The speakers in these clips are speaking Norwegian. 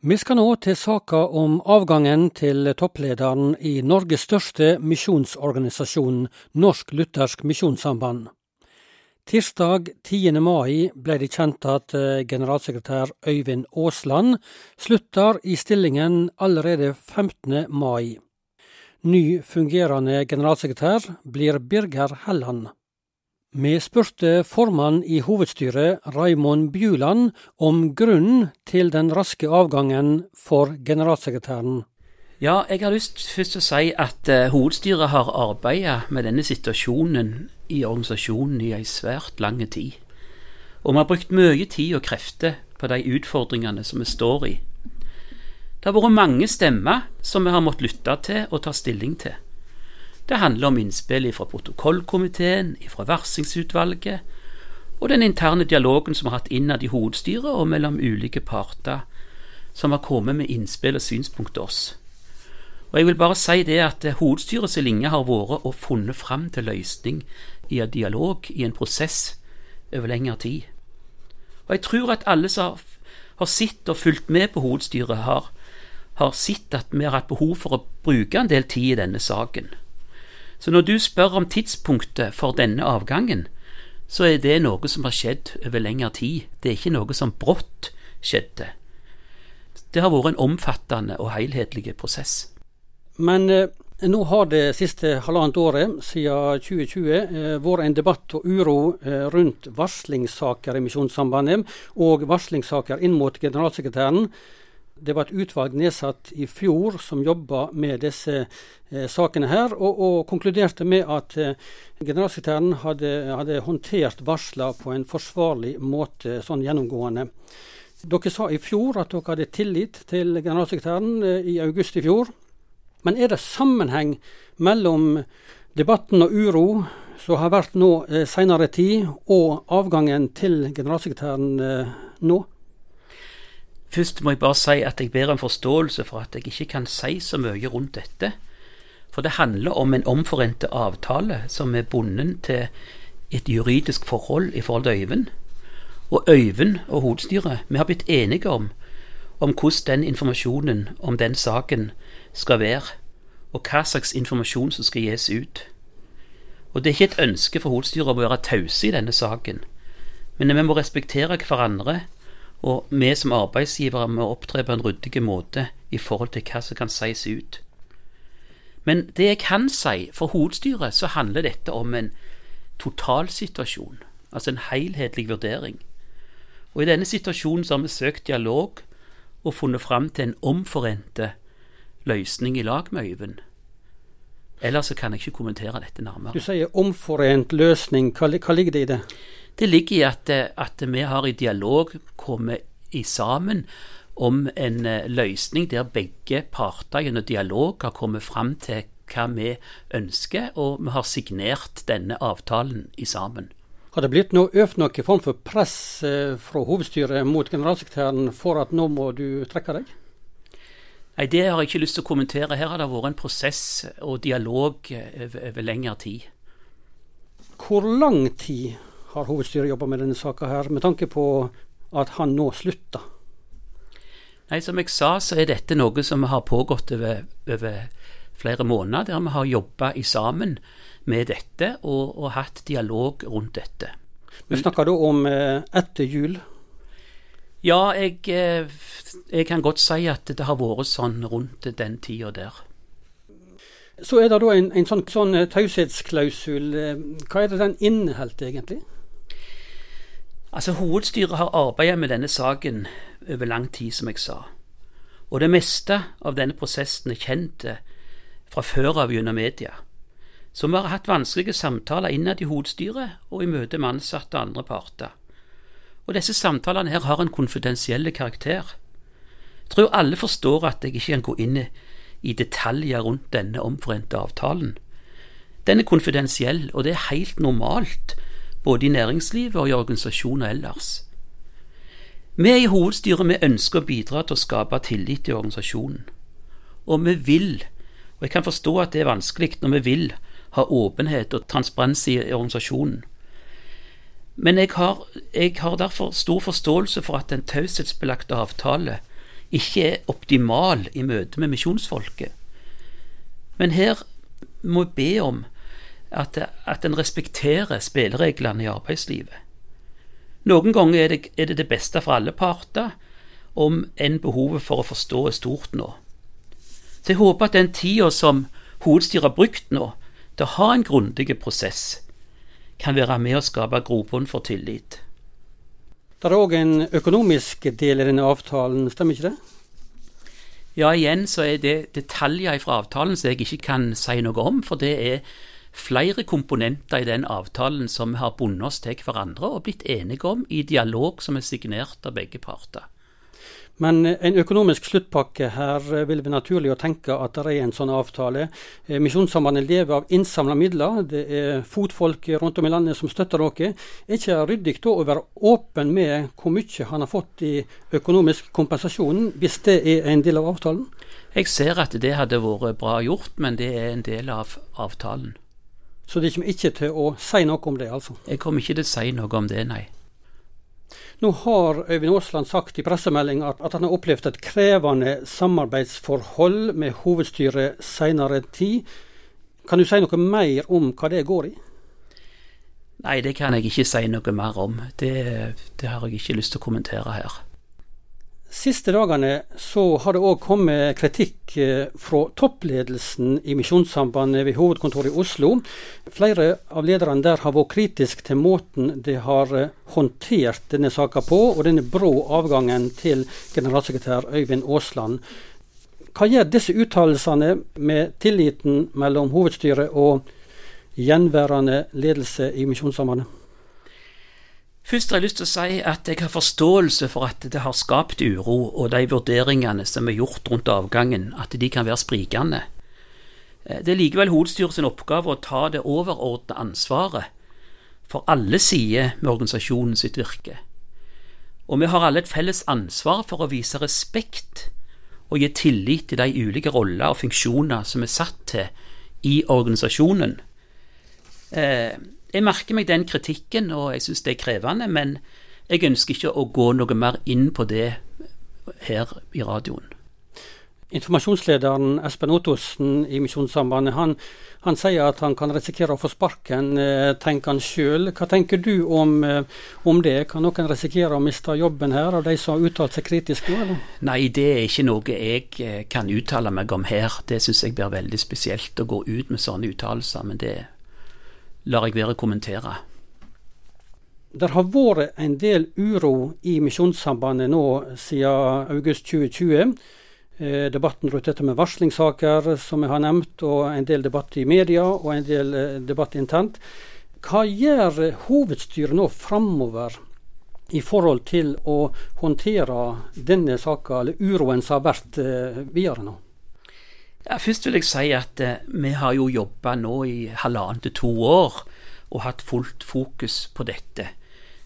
Vi skal nå til saka om avgangen til topplederen i Norges største misjonsorganisasjon, Norsk Luthersk Misjonssamband. Tirsdag 10. mai ble det kjent at eh, generalsekretær Øyvind Aasland slutter i stillingen allerede 15. mai. Ny fungerende generalsekretær blir Birger Helland. Vi spurte formann i hovedstyret, Raimond Bjuland, om grunnen til den raske avgangen for generalsekretæren. Ja, jeg har lyst først å si at uh, hovedstyret har arbeidet med denne situasjonen i organisasjonen i ei svært lang tid. Og vi har brukt mye tid og krefter på de utfordringene som vi står i. Det har vært mange stemmer som vi har måttet lytte til og ta stilling til. Det handler om innspill fra protokollkomiteen, fra varslingsutvalget, og den interne dialogen som har hatt innad i hovedstyret og mellom ulike parter som har kommet med innspill og synspunkt til oss. Og Jeg vil bare si det at hovedstyret så lenge har vært og funnet fram til løsning i en dialog, i en prosess, over lengre tid. Og jeg tror at alle som har sett og fulgt med på hovedstyret, har, har sett at vi har hatt behov for å bruke en del tid i denne saken. Så når du spør om tidspunktet for denne avgangen, så er det noe som har skjedd over lengre tid. Det er ikke noe som brått skjedde. Det har vært en omfattende og helhetlig prosess. Men eh, nå har det siste halvannet året, siden 2020, eh, vært en debatt og uro eh, rundt varslingssaker i Misjonssambandet, og varslingssaker inn mot generalsekretæren. Det var et utvalg nedsatt i fjor som jobba med disse eh, sakene her, og, og, konkluderte med at eh, generalsekretæren hadde, hadde, håndtert varsler på en forsvarlig måte, sånn gjennomgående. Dere sa i fjor at dere hadde tillit til generalsekretæren eh, i august i fjor. Men er det sammenheng mellom debatten og uro som har vært nå eh, seinere tid, og avgangen til generalsekretæren eh, nå? Først må jeg bare si at jeg ber om forståelse for at jeg ikke kan si så mye rundt dette. For det handler om en omforente avtale som er bundet til et juridisk forhold i forhold til Øyvind. Og Øyvind og hovedstyret, vi har blitt enige om, om hvordan den informasjonen om den saken skal være, og hva slags informasjon som skal gis ut. Og det er ikke et ønske for hovedstyret om å være tause i denne saken, men vi må respektere hverandre og vi som arbeidsgivere må opptre på en ryddig måte i forhold til hva som kan sies ut. Men det jeg kan si, for hovedstyret så handler dette om en totalsituasjon, altså en helhetlig vurdering. Og i denne situasjonen så har vi søkt dialog og funnet fram til en omforente løsning i lag med Øyvind. Ellers så kan jeg ikke kommentere dette nærmere. Du sier omforent løsning. Hva, hva ligger det i det? Det ligger i at, at vi har i dialog kommet i sammen om en eh, løsning der begge parter gjennom dialog har kommet fram til hva vi ønsker, og vi har signert denne avtalen i sammen. Har det blitt noe, øvd noen form for press eh, fra hovedstyret mot generalsekretæren for at nå må du trekke deg? Nei, Det har jeg ikke lyst til å kommentere. Her har det vært en prosess og dialog over, over lengre tid. Hvor lang tid har hovedstyret jobba med denne saka her, med tanke på at han nå slutter? Nei, Som jeg sa, så er dette noe som har pågått over, over flere måneder, der vi har jobba sammen med dette og, og, hatt dialog rundt dette. Vi snakker da om eh, etter jul? Ja, jeg, eh, jeg, kan godt si at det har vært sånn rundt den tida der. Så er det da en, en sånn, sånn eh, taushetsklausul. Hva er det den inneholder egentlig? Altså, Hovedstyret har arbeidet med denne saken over lang tid, som jeg sa. Og det meste av denne prosessen er kjent eh, fra før av gjennom media. Så vi har hatt vanskelige samtaler innad i hovedstyret og i møte med ansatte og andre parter. Og disse samtalene her har en konfidensiell karakter. Jeg tror alle forstår at jeg ikke kan gå inn i detaljer rundt denne omforente avtalen. Den er konfidensiell, og det er helt normalt både i næringslivet og i organisasjoner ellers. Vi i hovedstyret vi ønsker å bidra til å skape tillit i organisasjonen. Og vi vil, og jeg kan forstå at det er vanskelig når vi vil, ha åpenhet og transparens i organisasjonen. Men jeg har, jeg har derfor stor forståelse for at en taushetsbelagt avtale ikke er optimal i møte med misjonsfolket. Men her må jeg be om at, at en respekterer spillereglene i arbeidslivet. Noen ganger er det, er det det beste for alle parter, om enn behovet for å forstå er stort nå. Så jeg håper at den tida som hovedstyret har brukt nå til å ha en grundig prosess, kan være med å skape grobunn for tillit. Det er òg en økonomisk del i denne avtalen, stemmer ikke det? Ja, igjen så er det detaljer fra avtalen som jeg ikke kan si noe om, for det er flere komponenter i den avtalen som vi har bundet oss til hverandre og blitt enige om i dialog som er signert av begge parter. Men en økonomisk sluttpakke her vil vi naturlig å tenke at det er en sånn avtale. Eh, Misjonssambandet lever av innsamla midler. Det er fotfolk rundt om i landet som støtter dere. Er ikke ryddig da å være åpen med hvor mye han har fått i økonomisk kompensasjon, hvis det er en del av avtalen? Jeg ser at det hadde vært bra gjort, men det er en del av avtalen. Så de kommer ikke til å si noe om det, altså? Jeg kommer ikke til å si noe om det, nei. Nå har Øyvind Aasland sagt i pressemelding at, at han har opplevd et krevende samarbeidsforhold med hovedstyret senere tid. Kan du si noe mer om hva det går i? Nei, det kan jeg ikke si noe mer om. Det, det har jeg ikke lyst til å kommentere her. Siste dagene så har det òg kommet kritikk eh, fra toppledelsen i Misjonssambandet ved hovedkontoret i Oslo. Flere av lederne der har vært kritiske til måten de har eh, håndtert denne saka på, og denne brå avgangen til generalsekretær Øyvind Aasland. Hva gjør disse uttalelsene med tilliten mellom hovedstyret og gjenværende ledelse i Misjonssambandet? Først har jeg lyst til å si at jeg har forståelse for at det har skapt uro, og de vurderingene som er gjort rundt avgangen, at de kan være sprikende. Eh, det er likevel hovedstyret sin oppgave å ta det overordnede ansvaret for alle sider med organisasjonen sitt virke. Og vi har alle et felles ansvar for å vise respekt og gi tillit til de ulike roller og funksjoner som er satt til i organisasjonen. Eh, jeg merker meg den kritikken, og jeg syns det er krevende, men jeg ønsker ikke å gå noe mer inn på det her i radioen. Informasjonslederen Espen Ottosen i Misjonssambandet han, han, sier at han kan risikere å få sparken, eh, tenker han sjøl. Hva tenker du om, eh, om, det? Kan noen risikere å miste jobben her, av de som har uttalt seg kritisk nå? Eller? Nei, det er ikke noe jeg eh, kan uttale meg om her. Det syns jeg blir veldig spesielt å gå ut med sånne uttalelser. Men det lar jeg være å kommentere. Det har vært en del uro i Misjonssambandet nå siden august 2020. Eh, debatten rundt dette med varslingssaker, som jeg har nevnt, og en del debatt i media og en del eh, debatt internt. Hva gjør hovedstyret nå framover i forhold til å håndtere denne saka, eller uroen som har vært eh, videre nå? Først vil jeg si at eh, vi har jo jobba nå i halvannet til to år og hatt fullt fokus på dette.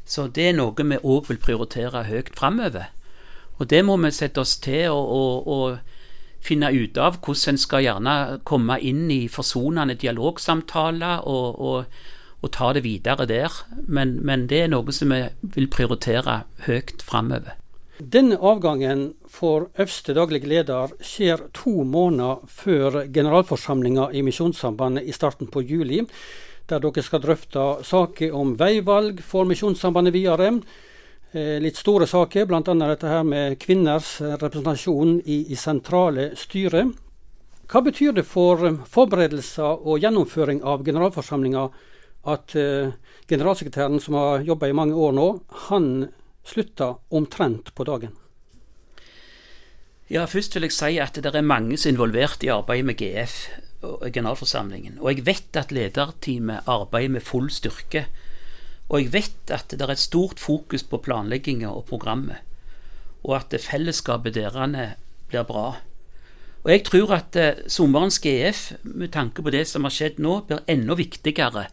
Så det er noe vi òg vil prioritere høyt framover. Og det må vi sette oss til å finne ut av hvordan en skal gjerne komme inn i forsonende dialogsamtaler og, og, og, ta det videre der. Men, men det er noe som vi vil prioritere høyt framover. Denne avgangen for øverste daglig leder skjer to måneder før generalforsamlinga i Misjonssambandet i starten på juli, der dere skal drøfte saker om veivalg for Misjonssambandet videre. Eh, litt store saker, bl.a. dette her med kvinners representasjon i, i sentrale styre. Hva betyr det for forberedelser og gjennomføring av generalforsamlinga at uh, generalsekretæren, som har jobba i mange år nå, han slutta omtrent på dagen? Ja, Først vil jeg si at det er mange som er involvert i arbeidet med GF og generalforsamlingen. Og jeg vet at lederteamet arbeider med full styrke. Og jeg vet at det er et stort fokus på planlegginga og programmet. Og at fellesskapet deres blir bra. Og jeg tror at eh, sommerens GF, med tanke på det som har skjedd nå, blir enda viktigere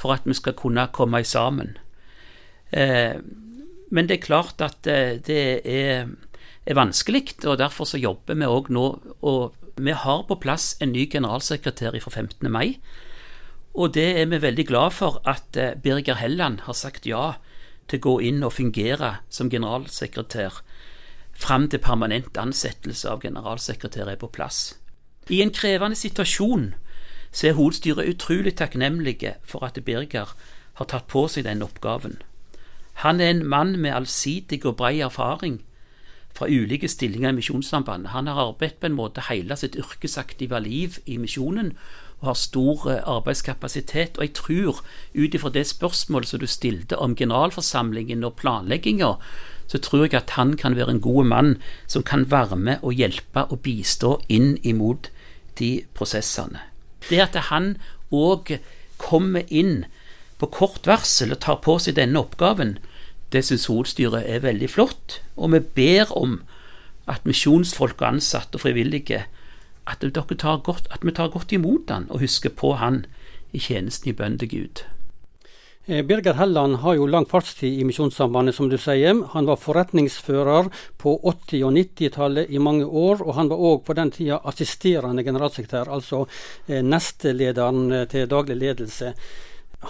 for at vi skal kunne komme sammen. Eh, men det er klart at eh, det er, er vanskelig, og derfor så jobber vi òg nå. Og vi har på plass en ny generalsekretær fra 15. mai. Og det er vi veldig glad for at eh, Birger Helland har sagt ja til å gå inn og fungere som generalsekretær fram til permanent ansettelse av generalsekretær er på plass. I en krevende situasjon så er hovedstyret utrolig takknemlige for at Birger har tatt på seg den oppgaven. Han er en mann med allsidig og brei erfaring fra ulike stillinger i Misjonssambandet. Han har arbeidet på en måte hele sitt yrkesaktive liv i misjonen og har stor eh, arbeidskapasitet. Og jeg tror, ut ifra det spørsmålet som du stilte om generalforsamlingen og planlegginga, så tror jeg at han kan være en god mann som kan være med og hjelpe og bistå inn imot de prosessene. Det at han òg kommer inn på kort varsel og tar på seg denne oppgaven, det syns hovedstyret er veldig flott. Og vi ber om at misjonsfolk og ansatte og frivillige at, tar godt, at vi tar godt imot han og husker på han i tjenesten i bønn til Gud. Eh, Birger Helland har jo lang fartstid i Misjonssambandet, som du sier. Han var forretningsfører på 80- og 90-tallet i mange år, og han var òg på den tida assisterende generalsekretær, altså eh, nestelederen eh, til daglig ledelse.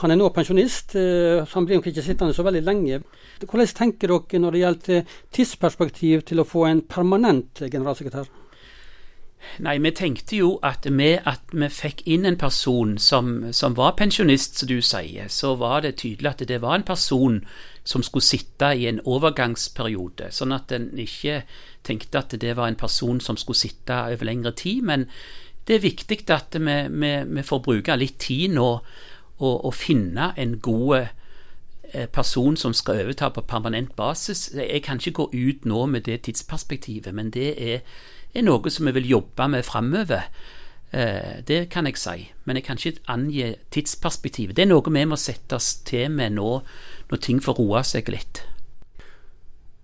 Han er nå pensjonist, så han blir nok ikke sittende så veldig lenge. Hvordan tenker dere når det gjelder tidsperspektiv til å få en permanent generalsekretær? Nei, vi tenkte jo at med at vi fikk inn en person som, som, var pensjonist, som du sier, så var det tydelig at det var en person som skulle sitte i en overgangsperiode, sånn at en ikke tenkte at det var en person som skulle sitte over lengre tid. Men det er viktig at vi, vi, vi får bruke litt tid nå og, å finne en god eh, person som skal overta på permanent basis. Jeg kan ikke gå ut nå med det tidsperspektivet, men det er er noe som vi vil jobbe med framover. Eh, det kan jeg si, men jeg kan ikke angi tidsperspektivet. Det er noe vi må sette oss til med nå, når ting får roe seg litt.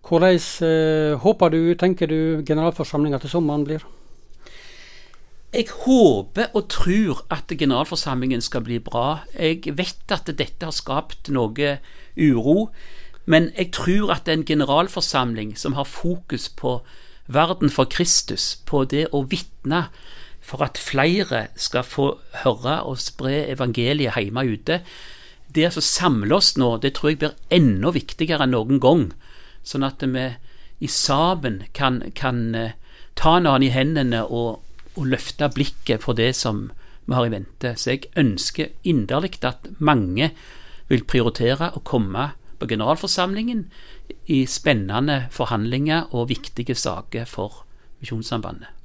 Hvordan eh, håper du, tenker du, generalforsamlinga til sommeren blir? Jeg håper og tror at generalforsamlingen skal bli bra. Jeg vet at dette har skapt noe uro, men jeg tror at en generalforsamling som har fokus på verden for Kristus, på det å vitne for at flere skal få høre og spre evangeliet hjemme ute. Det å samle oss nå, det tror jeg blir enda viktigere enn noen gang. Sånn at vi i sammen kan, kan uh, ta hverandre i hendene og, og, løfte blikket for det som vi har i vente. Så jeg ønsker inderlig at mange vil prioritere å komme på generalforsamlingen i spennende forhandlinger og viktige saker for Misjonssambandet.